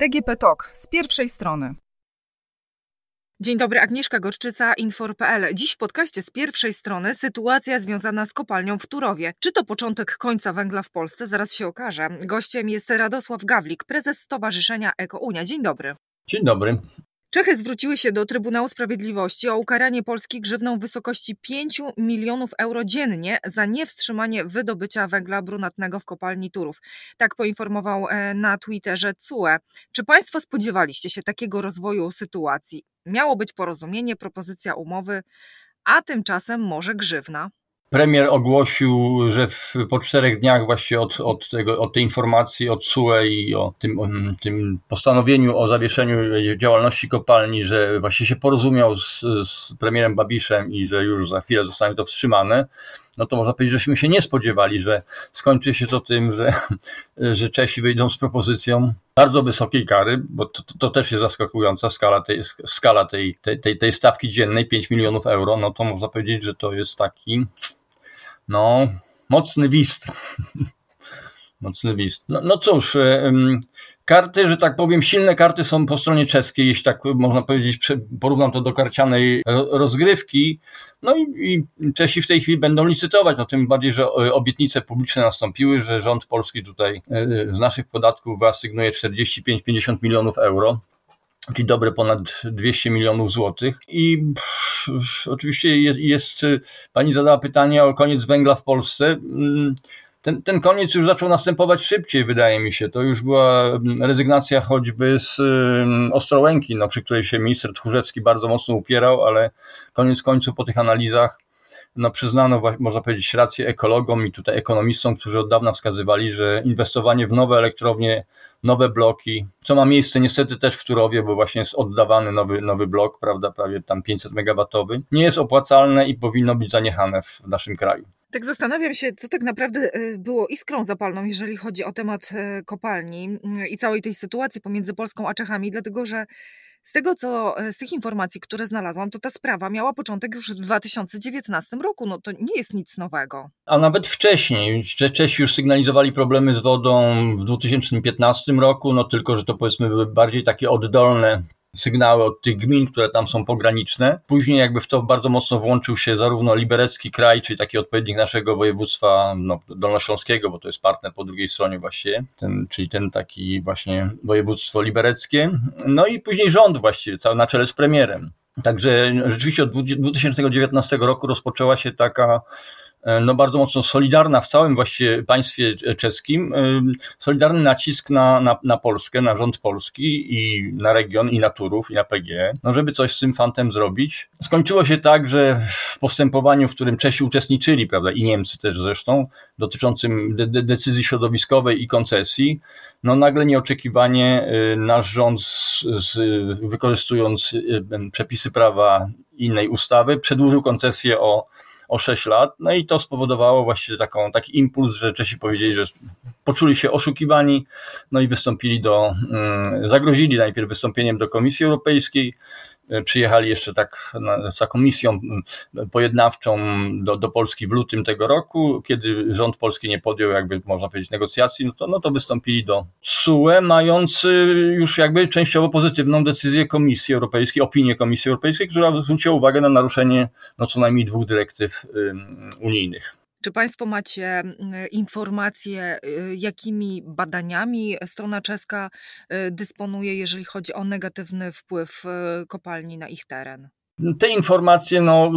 DGP Talk z pierwszej strony. Dzień dobry, Agnieszka Gorczyca, Infor.pl. Dziś w podcaście z pierwszej strony sytuacja związana z kopalnią w Turowie. Czy to początek końca węgla w Polsce? Zaraz się okaże. Gościem jest Radosław Gawlik, prezes Stowarzyszenia EkoUnia. Dzień dobry. Dzień dobry. Czechy zwróciły się do Trybunału Sprawiedliwości o ukaranie Polski grzywną w wysokości 5 milionów euro dziennie za niewstrzymanie wydobycia węgla brunatnego w kopalni Turów. Tak poinformował e, na Twitterze CUE. Czy Państwo spodziewaliście się takiego rozwoju sytuacji? Miało być porozumienie, propozycja umowy, a tymczasem może grzywna. Premier ogłosił, że w, po czterech dniach właśnie od, od, tego, od tej informacji od SUE i o tym, o tym postanowieniu o zawieszeniu działalności kopalni, że właśnie się porozumiał z, z premierem Babiszem i że już za chwilę zostanie to wstrzymane, no to można powiedzieć, żeśmy się nie spodziewali, że skończy się to tym, że, że Czesi wyjdą z propozycją bardzo wysokiej kary, bo to, to też jest zaskakująca skala, tej, skala tej, tej, tej stawki dziennej, 5 milionów euro, no to można powiedzieć, że to jest taki no, mocny wist. mocny wist. No, no cóż, karty, że tak powiem, silne karty są po stronie czeskiej, jeśli tak można powiedzieć, porównam to do karcianej rozgrywki. No i, i Czesi w tej chwili będą licytować, no tym bardziej, że e, obietnice publiczne nastąpiły, że rząd polski tutaj e, z naszych podatków wyasygnuje 45-50 milionów euro czyli dobre ponad 200 milionów złotych. I pff, oczywiście jest, jest, pani zadała pytanie o koniec węgla w Polsce. Mm, ten, ten koniec już zaczął następować szybciej, wydaje mi się. To już była rezygnacja choćby z um, Ostrołęki, no, przy której się minister Tchórzewski bardzo mocno upierał, ale koniec końców po tych analizach no przyznano, można powiedzieć, rację ekologom i tutaj ekonomistom, którzy od dawna wskazywali, że inwestowanie w nowe elektrownie, nowe bloki, co ma miejsce niestety też w Turowie, bo właśnie jest oddawany nowy, nowy blok, prawda, prawie tam 500 megawatowy, nie jest opłacalne i powinno być zaniechane w naszym kraju. Tak zastanawiam się, co tak naprawdę y, było iskrą zapalną, jeżeli chodzi o temat y, kopalni y, i całej tej sytuacji pomiędzy Polską a Czechami, dlatego że z tego, co z tych informacji, które znalazłam, to ta sprawa miała początek już w 2019 roku. No to nie jest nic nowego. A nawet wcześniej. Czesi już sygnalizowali problemy z wodą w 2015 roku, no tylko, że to powiedzmy były bardziej takie oddolne sygnały od tych gmin, które tam są pograniczne. Później jakby w to bardzo mocno włączył się zarówno liberecki kraj, czyli taki odpowiednik naszego województwa no, dolnośląskiego, bo to jest partner po drugiej stronie właściwie, ten, czyli ten taki właśnie województwo libereckie. No i później rząd właściwie, cały na czele z premierem. Także rzeczywiście od 2019 roku rozpoczęła się taka no bardzo mocno solidarna w całym właściwie państwie czeskim, e, solidarny nacisk na, na, na Polskę, na rząd polski i na region, i na Turów, i na PG, no żeby coś z tym fantem zrobić. Skończyło się tak, że w postępowaniu, w którym Czesi uczestniczyli, prawda, i Niemcy też zresztą, dotyczącym de de decyzji środowiskowej i koncesji, no nagle nieoczekiwanie e, nasz rząd, z, z, wykorzystując przepisy prawa innej ustawy, przedłużył koncesję o o 6 lat. No i to spowodowało właściwie taką, taki impuls, że Czesi powiedzieli, że poczuli się oszukiwani, no i wystąpili do, mm, zagrozili najpierw wystąpieniem do Komisji Europejskiej, przyjechali jeszcze tak na, za komisją pojednawczą do, do Polski w lutym tego roku, kiedy rząd polski nie podjął jakby można powiedzieć negocjacji, no to, no to wystąpili do SUE, mając już jakby częściowo pozytywną decyzję Komisji Europejskiej, opinię Komisji Europejskiej, która zwróciła uwagę na naruszenie no co najmniej dwóch dyrektyw unijnych. Czy Państwo macie informacje, y, jakimi badaniami strona czeska y, dysponuje, jeżeli chodzi o negatywny wpływ y, kopalni na ich teren? Te informacje, no,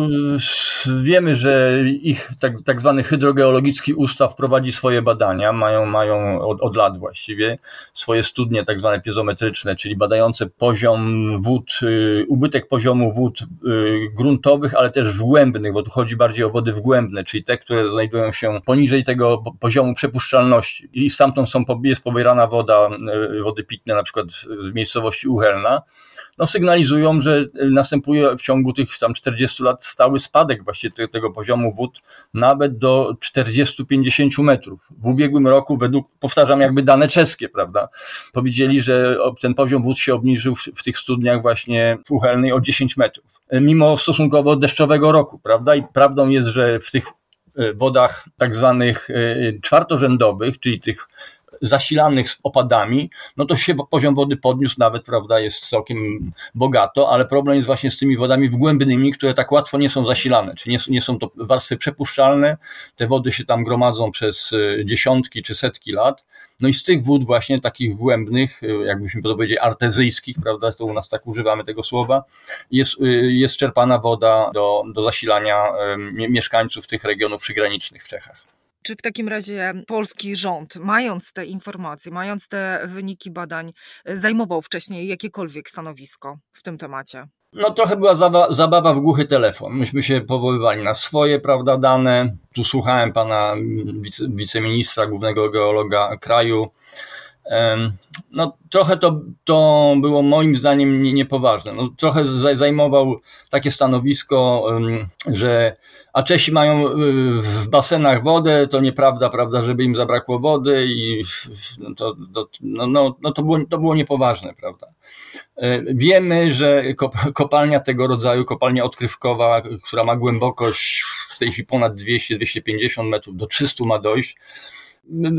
wiemy, że ich tak, tak zwany hydrogeologicki ustaw prowadzi swoje badania, mają, mają od, od lat właściwie swoje studnie tak zwane piezometryczne, czyli badające poziom wód, y, ubytek poziomu wód y, gruntowych, ale też wgłębnych, bo tu chodzi bardziej o wody wgłębne, czyli te, które znajdują się poniżej tego poziomu przepuszczalności. I stamtąd są, jest pobierana woda, y, wody pitne na przykład z miejscowości Uchelna no, sygnalizują, że następuje w ciągu tych tam 40 lat stały spadek właśnie te, tego poziomu wód nawet do 40-50 metrów. W ubiegłym roku, według, powtarzam, jakby dane czeskie, prawda, powiedzieli, że ten poziom wód się obniżył w, w tych studniach właśnie w Uchelnej o 10 metrów. Mimo stosunkowo deszczowego roku, prawda, i prawdą jest, że w tych e, wodach tak zwanych czwartorzędowych, czyli tych zasilanych z opadami, no to się poziom wody podniósł nawet, prawda, jest całkiem bogato, ale problem jest właśnie z tymi wodami wgłębnymi, które tak łatwo nie są zasilane, czyli nie, nie są to warstwy przepuszczalne, te wody się tam gromadzą przez e, dziesiątki czy setki lat, no i z tych wód właśnie takich głębnych, e, jakbyśmy to powiedzieli artezyjskich, prawda, to u nas tak używamy tego słowa, jest, e, jest czerpana woda do, do zasilania mieszkańców tych regionów przygranicznych w Czechach. Czy w takim razie polski rząd, mając te informacje, mając te wyniki badań, zajmował wcześniej jakiekolwiek stanowisko w tym temacie? No trochę była zabawa, zabawa w głuchy telefon. Myśmy się powoływali na swoje, prawda, dane. Tu słuchałem pana wice, wiceministra, głównego geologa kraju. No trochę to, to było moim zdaniem niepoważne. No, trochę zajmował takie stanowisko, że a Czesi mają y, w basenach wodę, to nieprawda, prawda, żeby im zabrakło wody i no to, to, no, no, no to, było, to było niepoważne, prawda. E, wiemy, że kopalnia tego rodzaju, kopalnia odkrywkowa, która ma głębokość w tej chwili ponad 200-250 metrów, do 300 ma dojść,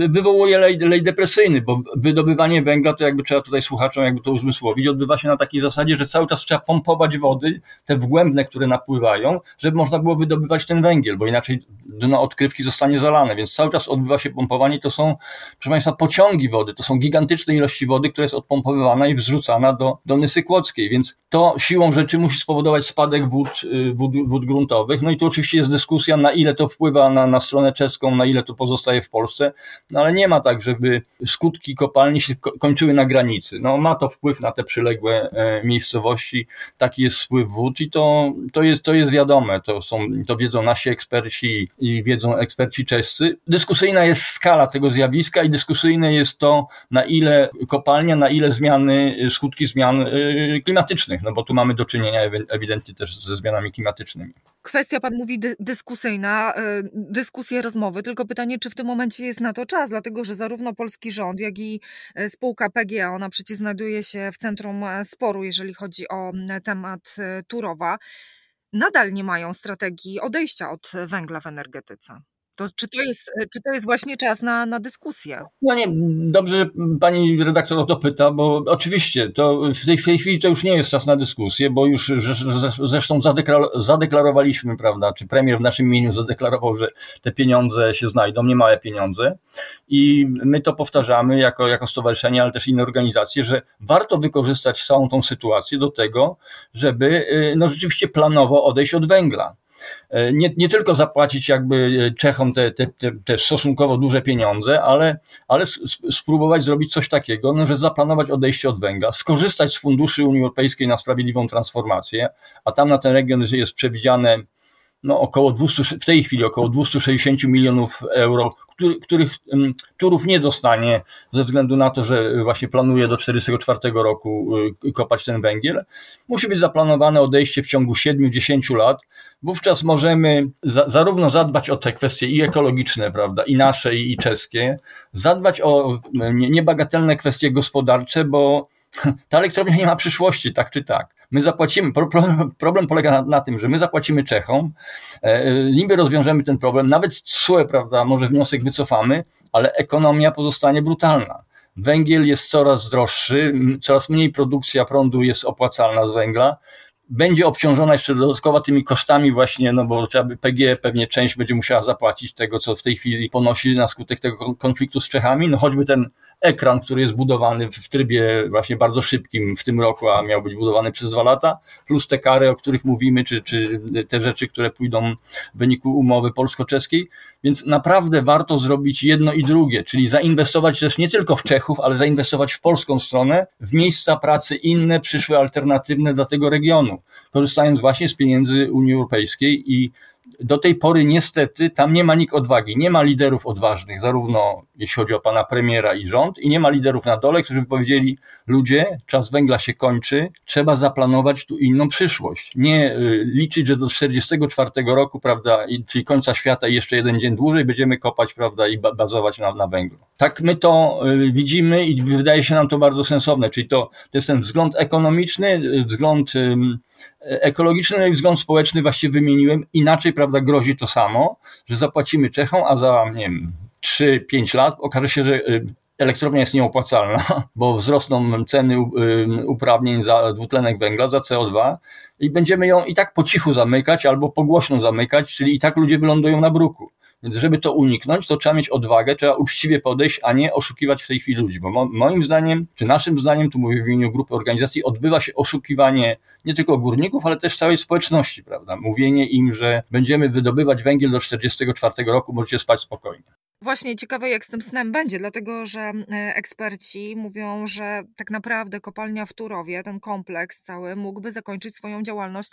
wywołuje lej, lej depresyjny, bo wydobywanie węgla, to jakby trzeba tutaj słuchaczom jakby to uzmysłowić, odbywa się na takiej zasadzie, że cały czas trzeba pompować wody, te wgłębne, które napływają, żeby można było wydobywać ten węgiel, bo inaczej dno odkrywki zostanie zalane, więc cały czas odbywa się pompowanie, to są, proszę Państwa, pociągi wody, to są gigantyczne ilości wody, która jest odpompowywana i wrzucana do, do Nysy Kłodzkiej, więc to siłą rzeczy musi spowodować spadek wód, y, wód, wód gruntowych, no i tu oczywiście jest dyskusja, na ile to wpływa na, na stronę czeską, na ile to pozostaje w Polsce, no ale nie ma tak, żeby skutki kopalni się kończyły na granicy. No ma to wpływ na te przyległe e, miejscowości, taki jest wpływ wód i to, to, jest, to jest wiadome, to, są, to wiedzą nasi eksperci i wiedzą eksperci czescy. Dyskusyjna jest skala tego zjawiska i dyskusyjne jest to, na ile kopalnia, na ile zmiany, skutki zmian e, klimatycznych, no bo tu mamy do czynienia ewidentnie też ze zmianami klimatycznymi. Kwestia, pan mówi, dy dyskusyjna, e, dyskusje, rozmowy, tylko pytanie, czy w tym momencie jest na to czas, dlatego że zarówno polski rząd, jak i e, spółka PGA, ona przecież znajduje się w centrum e, sporu, jeżeli chodzi o temat Turowa, nadal nie mają strategii odejścia od węgla w energetyce. To czy to jest, czy to jest właśnie czas na, na dyskusję? No nie, dobrze, pani redaktor o to pyta, bo oczywiście to w tej, w tej chwili to już nie jest czas na dyskusję, bo już zresztą zadeklarowaliśmy, prawda, czy premier w naszym imieniu zadeklarował, że te pieniądze się znajdą, niemałe pieniądze i my to powtarzamy jako, jako stowarzyszenie, ale też inne organizacje, że warto wykorzystać całą tą sytuację do tego, żeby y, no, rzeczywiście planowo odejść od węgla. E, nie, nie tylko zapłacić jakby e, Czechom te, te, te, te stosunkowo duże pieniądze, ale, ale spróbować zrobić coś takiego, no, że zaplanować odejście od węgla, skorzystać z funduszy Unii Europejskiej na sprawiedliwą transformację, a tam na ten region jest przewidziane no, około 200, w tej chwili około 260 milionów euro, który, których Turów nie dostanie ze względu na to, że właśnie planuje do 1944 roku y, kopać ten węgiel. Musi być zaplanowane odejście w ciągu 7-10 lat. Wówczas możemy za, zarówno zadbać o te kwestie i ekologiczne, prawda, i nasze, i, i czeskie, zadbać o niebagatelne kwestie gospodarcze, bo ta elektrownia nie ma przyszłości, tak czy tak. My zapłacimy, problem polega na, na tym, że my zapłacimy Czechom, e, niby rozwiążemy ten problem, nawet CUE, prawda, może wniosek wycofamy, ale ekonomia pozostanie brutalna. Węgiel jest coraz droższy, coraz mniej produkcja prądu jest opłacalna z węgla, będzie obciążona jeszcze dodatkowo tymi kosztami właśnie, no bo trzeba by PG pewnie część będzie musiała zapłacić tego, co w tej chwili ponosi na skutek tego konfliktu z Czechami, no choćby ten ekran, który jest budowany w trybie właśnie bardzo szybkim w tym roku, a miał być budowany przez dwa lata, plus te kary, o których mówimy, czy, czy te rzeczy, które pójdą w wyniku umowy polsko-czeskiej. Więc naprawdę warto zrobić jedno i drugie, czyli zainwestować też nie tylko w Czechów, ale zainwestować w polską stronę, w miejsca pracy inne, przyszłe, alternatywne dla tego regionu, korzystając właśnie z pieniędzy Unii Europejskiej i do tej pory niestety tam nie ma nikt odwagi, nie ma liderów odważnych, zarówno jeśli chodzi o pana premiera i rząd, i nie ma liderów na dole, którzy by powiedzieli, ludzie, czas węgla się kończy, trzeba zaplanować tu inną przyszłość. Nie y, liczyć, że do 44 roku, prawda, czyli końca świata i jeszcze jeden dzień dłużej będziemy kopać, prawda, i bazować na, na węglu. Tak my to y, widzimy i wydaje się nam to bardzo sensowne, czyli to, to jest ten wzgląd ekonomiczny, y, wzgląd ekologiczny i wzgląd społeczny właściwie wymieniłem. Inaczej, prawda, grozi to samo, że zapłacimy Czechom, a za, nie wiem, 3-5 lat okaże się, że elektrownia jest nieopłacalna, bo wzrosną ceny uprawnień za dwutlenek węgla, za CO2 i będziemy ją i tak po cichu zamykać albo po głośno zamykać, czyli i tak ludzie wylądują na bruku. Więc żeby to uniknąć, to trzeba mieć odwagę, trzeba uczciwie podejść, a nie oszukiwać w tej chwili ludzi. Bo moim zdaniem, czy naszym zdaniem, tu mówię w imieniu grupy organizacji, odbywa się oszukiwanie nie tylko górników, ale też całej społeczności, prawda? Mówienie im, że będziemy wydobywać węgiel do 1944 roku, możecie spać spokojnie. Właśnie ciekawe, jak z tym snem będzie, dlatego że e, eksperci mówią, że tak naprawdę kopalnia w Turowie, ten kompleks cały, mógłby zakończyć swoją działalność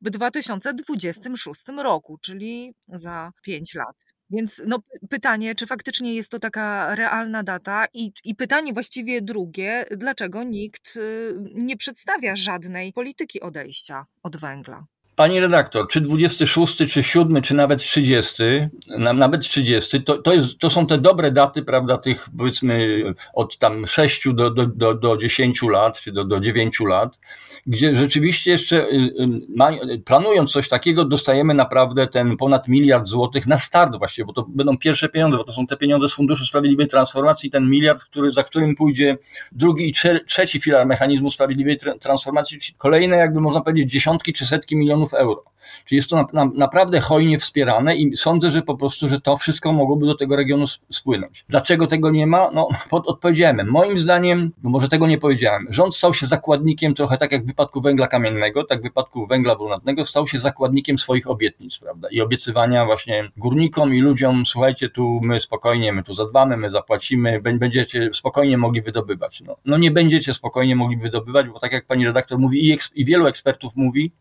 w 2026 roku, czyli za 5 lat. Więc no, pytanie, czy faktycznie jest to taka realna data i, i pytanie właściwie drugie, dlaczego nikt y, nie przedstawia żadnej polityki odejścia od węgla? Pani redaktor, czy 26, czy 7, czy nawet 30, nawet 30, to, to, jest, to są te dobre daty, prawda, tych powiedzmy od tam 6 do, do, do, do 10 lat, czy do, do 9 lat, gdzie rzeczywiście jeszcze y, y, planując coś takiego, dostajemy naprawdę ten ponad miliard złotych na start właściwie, bo to będą pierwsze pieniądze, bo to są te pieniądze z Funduszu Sprawiedliwej Transformacji, ten miliard, który, za którym pójdzie drugi i trzeci filar mechanizmu sprawiedliwej transformacji, kolejne jakby można powiedzieć dziesiątki czy setki milionów euro. Czyli jest to na, na, naprawdę hojnie wspierane i sądzę, że po prostu, że to wszystko mogłoby do tego regionu spłynąć. Dlaczego tego nie ma? No, pod, odpowiedziałem. Moim zdaniem, no może tego nie powiedziałem, rząd stał się zakładnikiem trochę tak jak wypadku węgla kamiennego, tak w wypadku węgla brunatnego, stał się zakładnikiem swoich obietnic, prawda? I obiecywania właśnie górnikom i ludziom, słuchajcie, tu my spokojnie, my tu zadbamy, my zapłacimy, będziecie spokojnie mogli wydobywać. No, no nie będziecie spokojnie mogli wydobywać, bo tak jak pani redaktor mówi i, i wielu ekspertów mówi,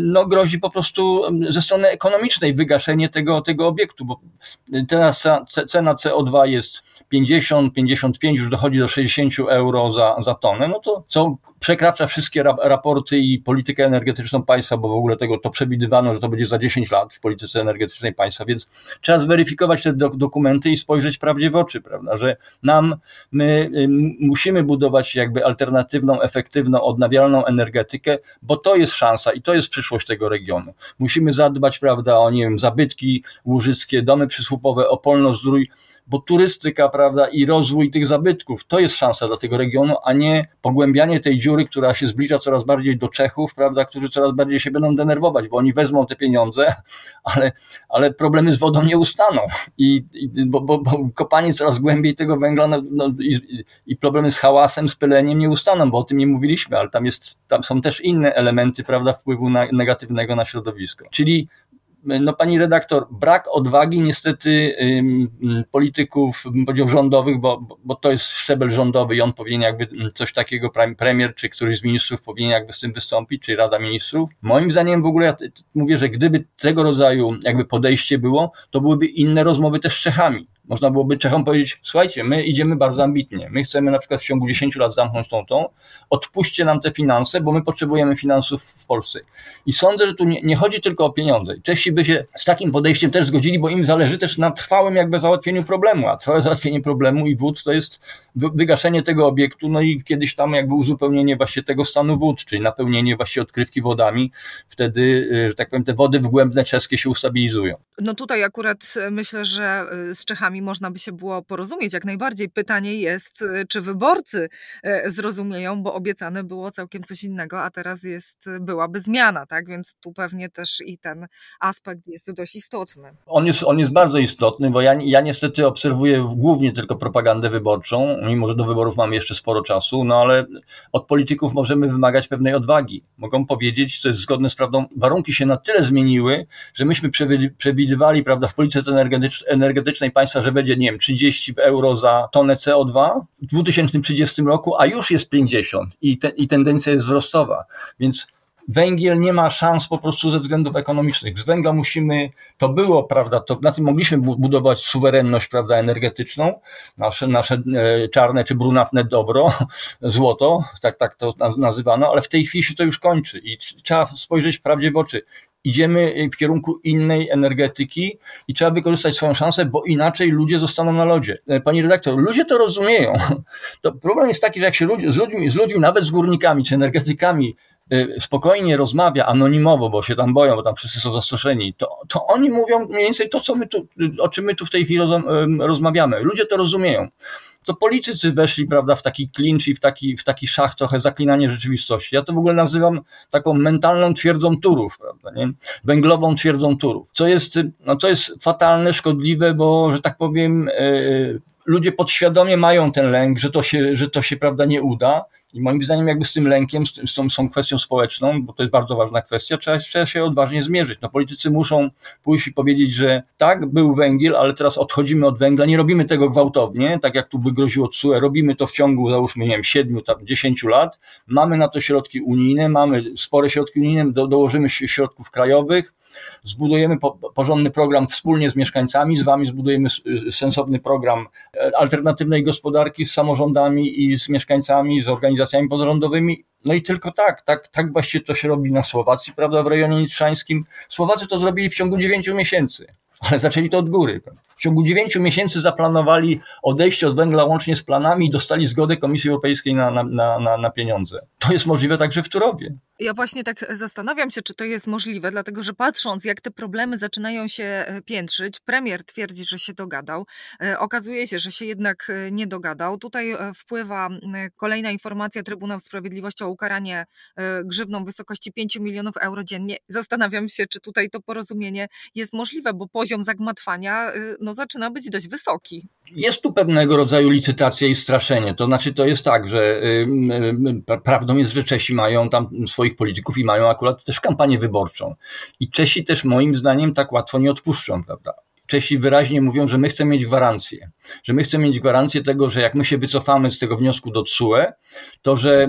no grozi po prostu ze strony ekonomicznej wygaszenie tego, tego obiektu, bo teraz cena CO2 jest 50, 55, już dochodzi do 60 euro za, za tonę, no to co przekracza wszystkie raporty i politykę energetyczną państwa, bo w ogóle tego to przewidywano, że to będzie za 10 lat w polityce energetycznej państwa, więc trzeba zweryfikować te dokumenty i spojrzeć prawdzie w oczy, prawda, że nam, my musimy budować jakby alternatywną, efektywną, odnawialną energetykę, bo to jest szansa i to jest przyszłość tego regionu. Musimy zadbać, prawda, o, nie wiem, zabytki łużyckie, domy przysłupowe, o polnozdrój, bo turystyka, prawda, i rozwój tych zabytków to jest szansa dla tego regionu, a nie pogłębianie tej dziury, która się zbliża coraz bardziej do Czechów, prawda, którzy coraz bardziej się będą denerwować, bo oni wezmą te pieniądze, ale, ale problemy z wodą nie ustaną i, i bo, bo, bo, kopanie coraz głębiej tego węgla no, no, i, i, problemy z hałasem, z pyleniem nie ustaną, bo o tym nie mówiliśmy, ale tam jest, tam są też inne elementy, prawda, wpływu na, negatywnego na środowisko. Czyli no pani redaktor, brak odwagi niestety polityków, powiedział rządowych, bo, bo to jest szczebel rządowy i on powinien jakby coś takiego, premier czy któryś z ministrów powinien jakby z tym wystąpić, czy Rada Ministrów. Moim zdaniem w ogóle ja mówię, że gdyby tego rodzaju jakby podejście było, to byłyby inne rozmowy też z Czechami. Można byłoby Czechom powiedzieć, słuchajcie, my idziemy bardzo ambitnie, my chcemy na przykład w ciągu 10 lat zamknąć tą tą, odpuśćcie nam te finanse, bo my potrzebujemy finansów w Polsce. I sądzę, że tu nie, nie chodzi tylko o pieniądze. Czesi by się z takim podejściem też zgodzili, bo im zależy też na trwałym jakby załatwieniu problemu, a trwałe załatwienie problemu i wód to jest wygaszenie tego obiektu, no i kiedyś tam jakby uzupełnienie właśnie tego stanu wód, czyli napełnienie właśnie odkrywki wodami, wtedy, y, że tak powiem, te wody wgłębne czeskie się ustabilizują. No tutaj akurat myślę, że y, z Czechami można by się było porozumieć. Jak najbardziej pytanie jest, y, czy wyborcy y, zrozumieją, bo obiecane było całkiem coś innego, a teraz jest, byłaby zmiana, tak? Więc tu pewnie też i ten aspekt jest dość istotny. On jest, on jest bardzo istotny, bo ja, ja niestety obserwuję głównie tylko propagandę wyborczą, mimo że do wyborów mamy jeszcze sporo czasu, no ale od polityków możemy wymagać pewnej odwagi. Mogą powiedzieć, co jest zgodne z prawdą, warunki się na tyle zmieniły, że myśmy przewidywali, prawda, w polityce energetycznej państwa, że będzie, nie wiem, 30 euro za tonę CO2 w 2030 roku, a już jest 50 i, te, i tendencja jest wzrostowa. Więc węgiel nie ma szans po prostu ze względów ekonomicznych. Z węgla musimy, to było, prawda, to na tym mogliśmy budować suwerenność, prawda, energetyczną, nasze, nasze e, czarne czy brunatne dobro, złoto, tak, tak to nazywano, ale w tej chwili się to już kończy i trzeba spojrzeć prawdzie w oczy idziemy w kierunku innej energetyki i trzeba wykorzystać swoją szansę, bo inaczej ludzie zostaną na lodzie. E, pani redaktor, ludzie to rozumieją. To problem jest taki, że jak się ludzi, z, ludźmi, z ludźmi, nawet z górnikami czy energetykami, e, spokojnie rozmawia anonimowo, bo się tam boją, bo tam wszyscy są zastraszeni, to, to oni mówią mniej więcej to, co my tu, o czym my tu w tej chwili roz, rozmawiamy. Ludzie to rozumieją. To politycy weszli, prawda, w taki klincz i w taki, w taki szach trochę zaklinanie rzeczywistości. Ja to w ogóle nazywam taką mentalną twierdzą turów, prawda, nie? Węglową twierdzą turów, co jest, no to jest fatalne, szkodliwe, bo, że tak powiem, yy, ludzie podświadomie mają ten lęk, że to się, że to się, prawda, nie uda, i moim zdaniem jakby z tym lękiem, z tą, z tą kwestią społeczną, bo to jest bardzo ważna kwestia, trzeba, trzeba się odważnie zmierzyć. No, politycy muszą pójść i powiedzieć, że tak, był węgiel, ale teraz odchodzimy od węgla, nie robimy tego gwałtownie, tak jak tu by groziło TSUE, robimy to w ciągu, załóżmy, nie wiem, 7, tam 10 lat, mamy na to środki unijne, mamy spore środki unijne, do, dołożymy środków krajowych, zbudujemy po, porządny program wspólnie z mieszkańcami, z wami zbudujemy sensowny program e, alternatywnej gospodarki z samorządami i z mieszkańcami, z organizacjami pozarządowymi. No i tylko tak, tak, tak właściwie to się robi na Słowacji, prawda, w rejonie nitrzańskim. Słowacy to zrobili w ciągu 9 miesięcy, ale zaczęli to od góry. W ciągu 9 miesięcy zaplanowali odejście od węgla łącznie z planami i dostali zgodę Komisji Europejskiej na, na, na, na pieniądze. To jest możliwe także w Turowie. Ja właśnie tak zastanawiam się, czy to jest możliwe, dlatego że patrząc, jak te problemy zaczynają się e, piętrzyć, premier twierdzi, że się dogadał. E, okazuje się, że się jednak e, nie dogadał. Tutaj wpływa kolejna informacja Trybunał Sprawiedliwości o ukaranie grzywną w wysokości 5 milionów euro dziennie. Zastanawiam się, czy tutaj to porozumienie jest możliwe, bo poziom zagmatwania no, zaczyna być dość wysoki. Jest tu pewnego rodzaju licytacja i straszenie. To znaczy, to jest tak, że prawdą jest, że Czesi mają tam swoich polityków i mają akurat też kampanię wyborczą. I Czesi też moim zdaniem tak łatwo nie odpuszczą, prawda? Czesi wyraźnie mówią, że my chcemy mieć gwarancję, że my chcemy mieć gwarancję tego, że jak my się wycofamy z tego wniosku do TSUE, to że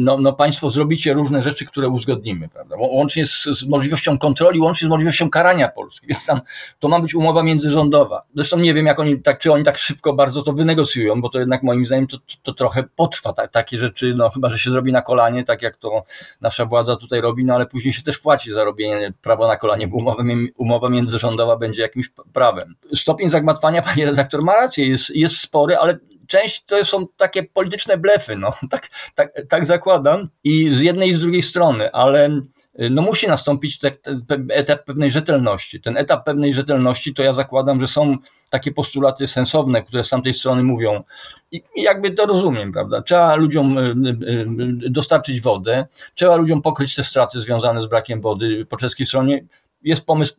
no, no państwo zrobicie różne rzeczy, które uzgodnimy, prawda? Łącznie z, z, możliwością kontroli, łącznie z możliwością karania Polski, więc tam to ma być umowa międzyrządowa. Zresztą nie wiem, jak oni tak, czy oni tak szybko bardzo to wynegocjują, bo to jednak moim zdaniem to, to, to trochę potrwa. Tak, takie rzeczy, no chyba, że się zrobi na kolanie, tak jak to nasza władza tutaj robi, no ale później się też płaci za robienie prawo na kolanie, bo umowa, umowa międzyrządowa będzie jakimś prawem. Stopień zagmatwania, panie redaktor, ma rację, jest, jest spory, ale część to są takie polityczne blefy, no, tak, tak, tak zakładam i z jednej i z drugiej strony, ale no musi nastąpić te, te, etap pewnej rzetelności. Ten etap pewnej rzetelności to ja zakładam, że są takie postulaty sensowne, które z tamtej strony mówią i, i jakby to rozumiem, prawda? Trzeba ludziom y, y, y, dostarczyć wodę, trzeba ludziom pokryć te straty związane z brakiem wody po czeskiej stronie. Jest pomysł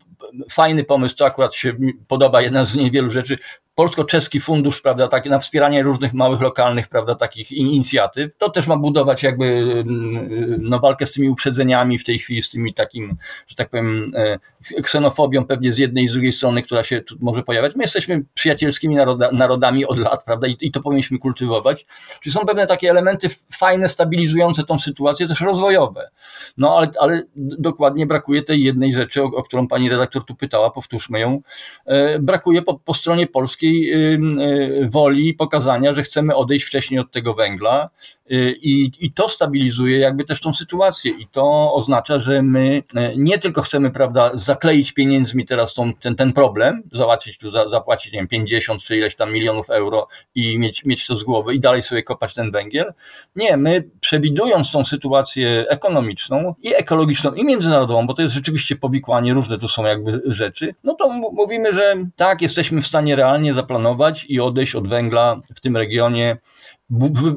fajny pomysł, to akurat się podoba, jedna z niewielu rzeczy, polsko-czeski fundusz, prawda, taki na wspieranie różnych małych, lokalnych, prawda, takich inicjatyw. To też ma budować jakby mm, no, walkę z tymi uprzedzeniami w tej chwili, z tymi takim, że tak powiem, e, ksenofobią pewnie z jednej i z drugiej strony, która się tu może pojawiać. My jesteśmy przyjacielskimi naroda, narodami od lat, prawda, I, i to powinniśmy kultywować. Czyli są pewne takie elementy fajne, stabilizujące tą sytuację, też rozwojowe. No, ale, ale dokładnie brakuje tej jednej rzeczy, o, o którą pani redaktor tu pytała, powtórzmy ją. E, brakuje po, po stronie polskiej Y, woli pokazania, że chcemy odejść wcześniej od tego węgla i, i to stabilizuje jakby też tą sytuację i to oznacza, że my e, nie tylko chcemy, prawda, zakleić pieniędzmi teraz tą, ten, ten problem, załatwić tu, zapłacić, nie wiem, 50 czy ileś tam milionów euro i mieć, mieć to z głowy i dalej sobie kopać ten węgiel. Nie, my przewidując tą sytuację ekonomiczną i ekologiczną i międzynarodową, bo to jest rzeczywiście powikłanie, różne tu są jakby rzeczy, no to mówimy, że tak, jesteśmy w stanie realnie zaplanować i odejść od węgla w tym regionie,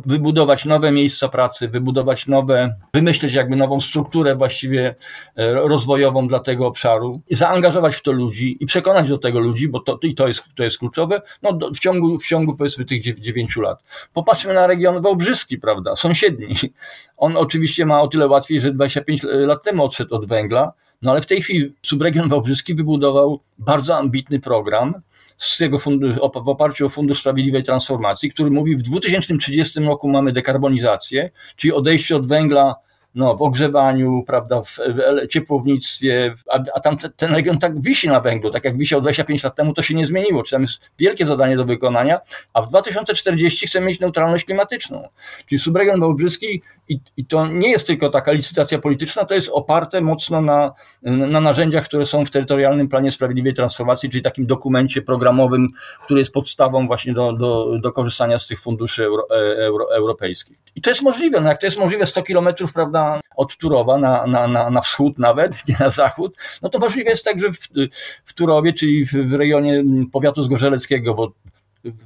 wybudować nowe miejsca pracy, wybudować nowe, wymyśleć jakby nową strukturę właściwie e, rozwojową dla tego obszaru, zaangażować w to ludzi i przekonać do tego ludzi, bo to, i to jest, to jest kluczowe, no w ciągu, w ciągu powiedzmy tych dziewięciu lat. Popatrzmy na region wałbrzyski, prawda, sąsiedni. On oczywiście ma o tyle łatwiej, że 25 lat temu odszedł od węgla, no ale w tej chwili subregion wałbrzyski wybudował bardzo ambitny program, z jego w oparciu o Fundusz Sprawiedliwej Transformacji, który mówi, w 2030 roku mamy dekarbonizację, czyli odejście od węgla no, w ogrzewaniu, prawda, w, w ciepłownictwie, a, a tam te, ten region tak wisi na węglu, tak jak wisiał 25 lat temu, to się nie zmieniło. Czy tam jest wielkie zadanie do wykonania, a w 2040 chcemy mieć neutralność klimatyczną. Czyli subregion wałbrzyski i, I to nie jest tylko taka licytacja polityczna, to jest oparte mocno na, na narzędziach, które są w terytorialnym planie sprawiedliwej transformacji, czyli takim dokumencie programowym, który jest podstawą właśnie do, do, do korzystania z tych funduszy euro, e, euro, europejskich. I to jest możliwe. No jak to jest możliwe 100 kilometrów prawda, od Turowa na, na, na, na wschód nawet, nie na zachód, no to możliwe jest także w, w Turowie, czyli w, w rejonie powiatu zgorzeleckiego, bo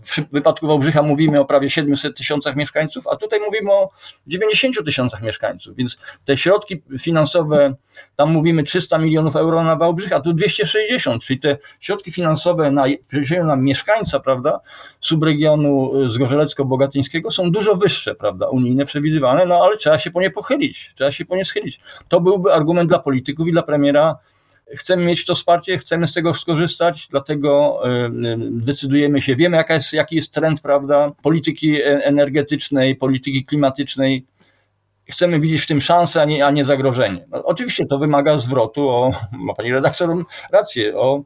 w wypadku Wałbrzycha mówimy o prawie 700 tysiącach mieszkańców, a tutaj mówimy o 90 tysiącach mieszkańców, więc te środki finansowe, tam mówimy 300 milionów euro na Wałbrzych, a tu 260, czyli te środki finansowe na, na mieszkańca, prawda, subregionu zgorzelecko-bogatyńskiego są dużo wyższe, prawda, unijne przewidywane, no ale trzeba się po nie pochylić, trzeba się po nie schylić. To byłby argument dla polityków i dla premiera chcemy mieć to wsparcie, chcemy z tego skorzystać, dlatego decydujemy się, wiemy jaka jest, jaki jest trend, prawda, polityki e, energetycznej, polityki klimatycznej. Chcemy widzieć w tym szansę, a nie, a nie zagrożenie. No, oczywiście to wymaga zwrotu, o, ma pani redaktor rację, o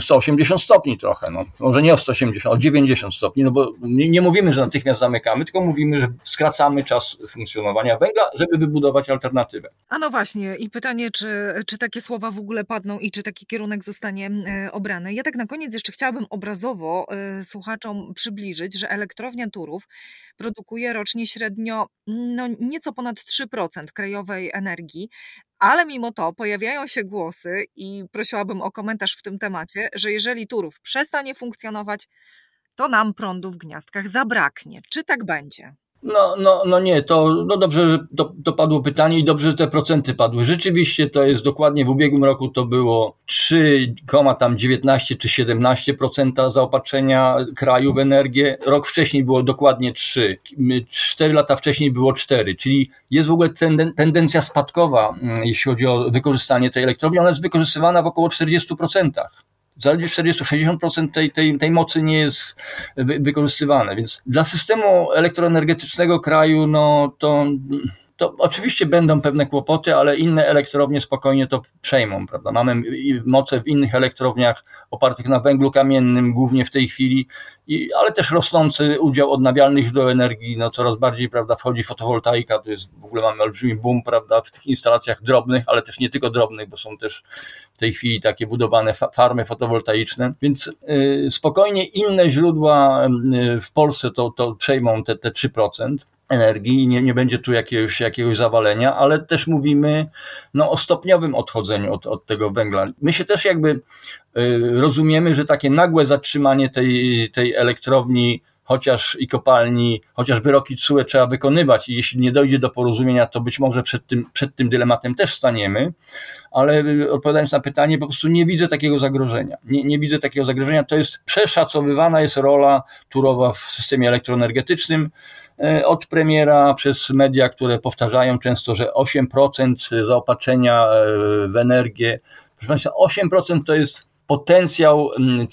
180 stopni trochę, no. może nie o 180, o 90 stopni, no bo nie, nie, mówimy, że natychmiast zamykamy, tylko mówimy, że skracamy czas funkcjonowania węgla, żeby wybudować alternatywę. A no właśnie i pytanie, czy, czy takie słowa w ogóle padną i czy taki kierunek zostanie e, obrany. Ja tak na koniec jeszcze chciałabym obrazowo e, słuchaczom przybliżyć, że elektrownia Turów produkuje rocznie średnio no, nieco ponad 3% krajowej energii, ale mimo to pojawiają się głosy i prosiłabym o komentarz w tym temacie, że jeżeli Turów przestanie funkcjonować, to nam prądu w gniazdkach zabraknie. Czy tak będzie? No, no, no nie, to no dobrze, że to, to padło pytanie i dobrze, że te procenty padły. Rzeczywiście to jest dokładnie w ubiegłym roku to było 3,19 czy 17% zaopatrzenia kraju w energię. Rok wcześniej było dokładnie 3. 4 lata wcześniej było 4, czyli jest w ogóle tendencja spadkowa, mm, jeśli chodzi o wykorzystanie tej elektrowni. Ona jest wykorzystywana w około 40% zaledwie 40-60% tej, tej, tej mocy nie jest wykorzystywane. Więc dla systemu elektroenergetycznego kraju, no to to oczywiście będą pewne kłopoty, ale inne elektrownie spokojnie to przejmą, prawda? Mamy moce w innych elektrowniach opartych na węglu kamiennym, głównie w tej chwili, i, ale też rosnący udział odnawialnych źródeł energii, no coraz bardziej, prawda, wchodzi fotowoltaika, to jest, w ogóle mamy olbrzymi boom, prawda, w tych instalacjach drobnych, ale też nie tylko drobnych, bo są też w tej chwili takie budowane farmy fotowoltaiczne, więc y, spokojnie inne źródła y, w Polsce to, to przejmą te, te 3% energii i nie, nie będzie tu jakiegoś, jakiegoś zawalenia, ale też mówimy no, o stopniowym odchodzeniu od, od tego węgla. My się też jakby y, rozumiemy, że takie nagłe zatrzymanie tej, tej elektrowni chociaż i kopalni, chociaż wyroki TSUE trzeba wykonywać i jeśli nie dojdzie do porozumienia, to być może przed tym, przed tym dylematem też staniemy, ale odpowiadając na pytanie, po prostu nie widzę takiego zagrożenia. Nie, nie widzę takiego zagrożenia. To jest przeszacowywana jest rola Turowa w systemie elektroenergetycznym. E, od premiera przez media, które powtarzają często, że 8% zaopatrzenia e, w energię. Proszę Państwa, 8% to jest potencjał mm,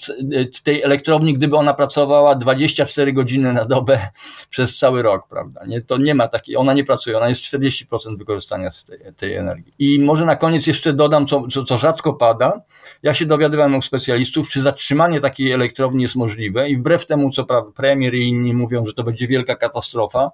tej elektrowni, gdyby ona pracowała 24 godziny na dobę przez cały rok, prawda? Nie, to nie ma takiej, ona nie pracuje, ona jest 40% wykorzystania tej, tej, energii. I może na koniec jeszcze dodam, co, co, co rzadko pada. Ja się dowiadywałem u specjalistów, czy zatrzymanie takiej elektrowni jest możliwe i wbrew temu, co premier i inni mówią, że to będzie wielka katastrofa,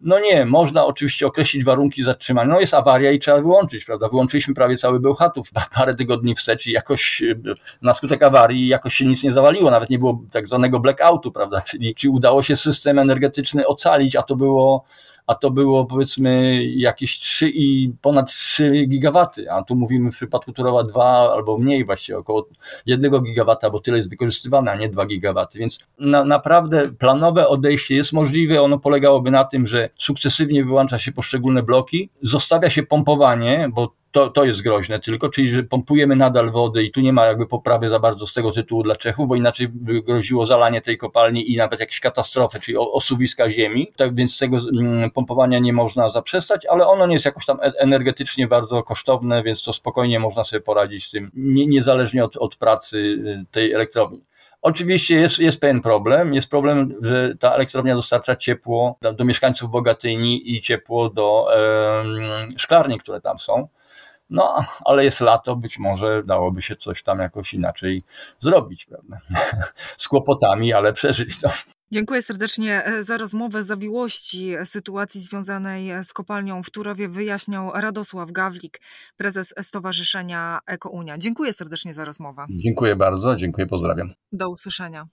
no nie, można oczywiście określić warunki zatrzymania. No jest awaria i trzeba wyłączyć, prawda? Wyłączyliśmy prawie cały Bełchatów parę tygodni wstecz i jakoś e, na skutek awarii jakoś się nic nie zawaliło, nawet nie było tak zwanego blackoutu, prawda? Czyli, czyli udało się system energetyczny ocalić, a to było a to było powiedzmy jakieś 3 i ponad 3 gigawaty, a tu mówimy w przypadku Turowa 2 albo mniej właśnie, około 1 gigawata, bo tyle jest wykorzystywane, a nie 2 gigawaty, więc na, naprawdę planowe odejście jest możliwe, ono polegałoby na tym, że sukcesywnie wyłącza się poszczególne bloki, zostawia się pompowanie, bo to, to jest groźne tylko, czyli że pompujemy nadal wodę i tu nie ma jakby poprawy za bardzo z tego tytułu dla Czechów, bo inaczej by groziło zalanie tej kopalni i nawet jakieś katastrofy, czyli osuwiska ziemi, tak więc tego mm, pompowania nie można zaprzestać, ale ono nie jest jakoś tam e, energetycznie bardzo kosztowne, więc to spokojnie można sobie poradzić z tym, nie, niezależnie od, od pracy y, tej elektrowni. Oczywiście jest, jest pewien problem. Jest problem, że ta elektrownia dostarcza ciepło do, do mieszkańców Bogatyni i ciepło do e, szklarni, które tam są. No, ale jest lato, być może dałoby się coś tam jakoś inaczej zrobić, prawda? Z kłopotami, ale przeżyć to. Dziękuję serdecznie e, za rozmowę. Zawiłości sytuacji związanej z kopalnią w Turowie wyjaśniał Radosław Gawlik, prezes Stowarzyszenia Ekounia. Dziękuję serdecznie za rozmowę. Dziękuję bardzo, dziękuję, pozdrawiam. Do usłyszenia.